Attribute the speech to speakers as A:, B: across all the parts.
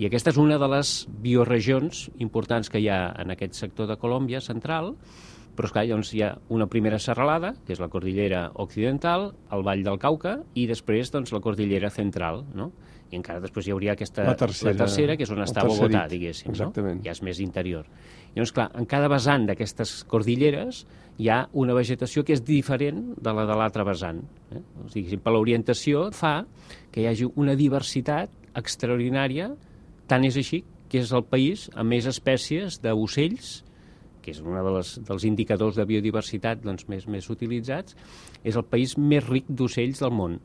A: I aquesta és una de les bioregions importants que hi ha en aquest sector de Colòmbia central, però esclar, llavors hi ha una primera serralada, que és la cordillera occidental, el Vall del Cauca, i després doncs, la cordillera central, no? I encara després hi hauria aquesta,
B: La tercera,
A: la tercera que és on està Bogotà, diguéssim,
B: Exactament.
A: no? Ja és més interior. Llavors, clar, en cada vessant d'aquestes cordilleres hi ha una vegetació que és diferent de la de l'altre vessant. Eh? O sigui, per l'orientació fa que hi hagi una diversitat extraordinària, tant és així que és el país amb més espècies d'ocells, que és un dels, dels indicadors de biodiversitat doncs, més, més utilitzats, és el país més ric d'ocells del món,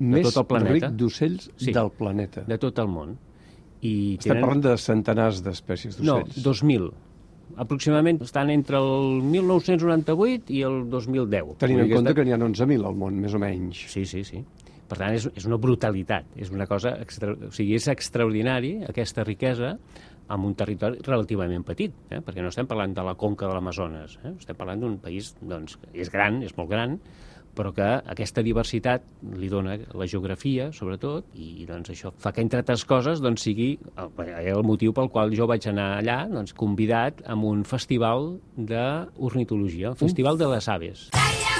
B: Més
A: tot el planeta.
B: ric d'ocells
A: Sí.
B: del planeta.
A: de tot el món. I
B: Estem parlant de centenars d'espècies
A: No,
B: d'ocells.
A: 2.000. Aproximadament estan entre el 1998 i el 2010.
B: Tenint en compte que n'hi ha 11.000 al món, més o menys.
A: Sí, sí, sí. Per tant, és, és una brutalitat, és una cosa... Extra... O sigui, és extraordinari aquesta riquesa amb un territori relativament petit, eh? perquè no estem parlant de la conca de l'Amazones, eh? estem parlant d'un país doncs, que és gran, és molt gran, però que aquesta diversitat li dona la geografia, sobretot, i doncs, això fa que, entre altres coses, doncs, sigui el, el motiu pel qual jo vaig anar allà doncs, convidat amb un festival d'ornitologia, un festival de les aves.
C: Calla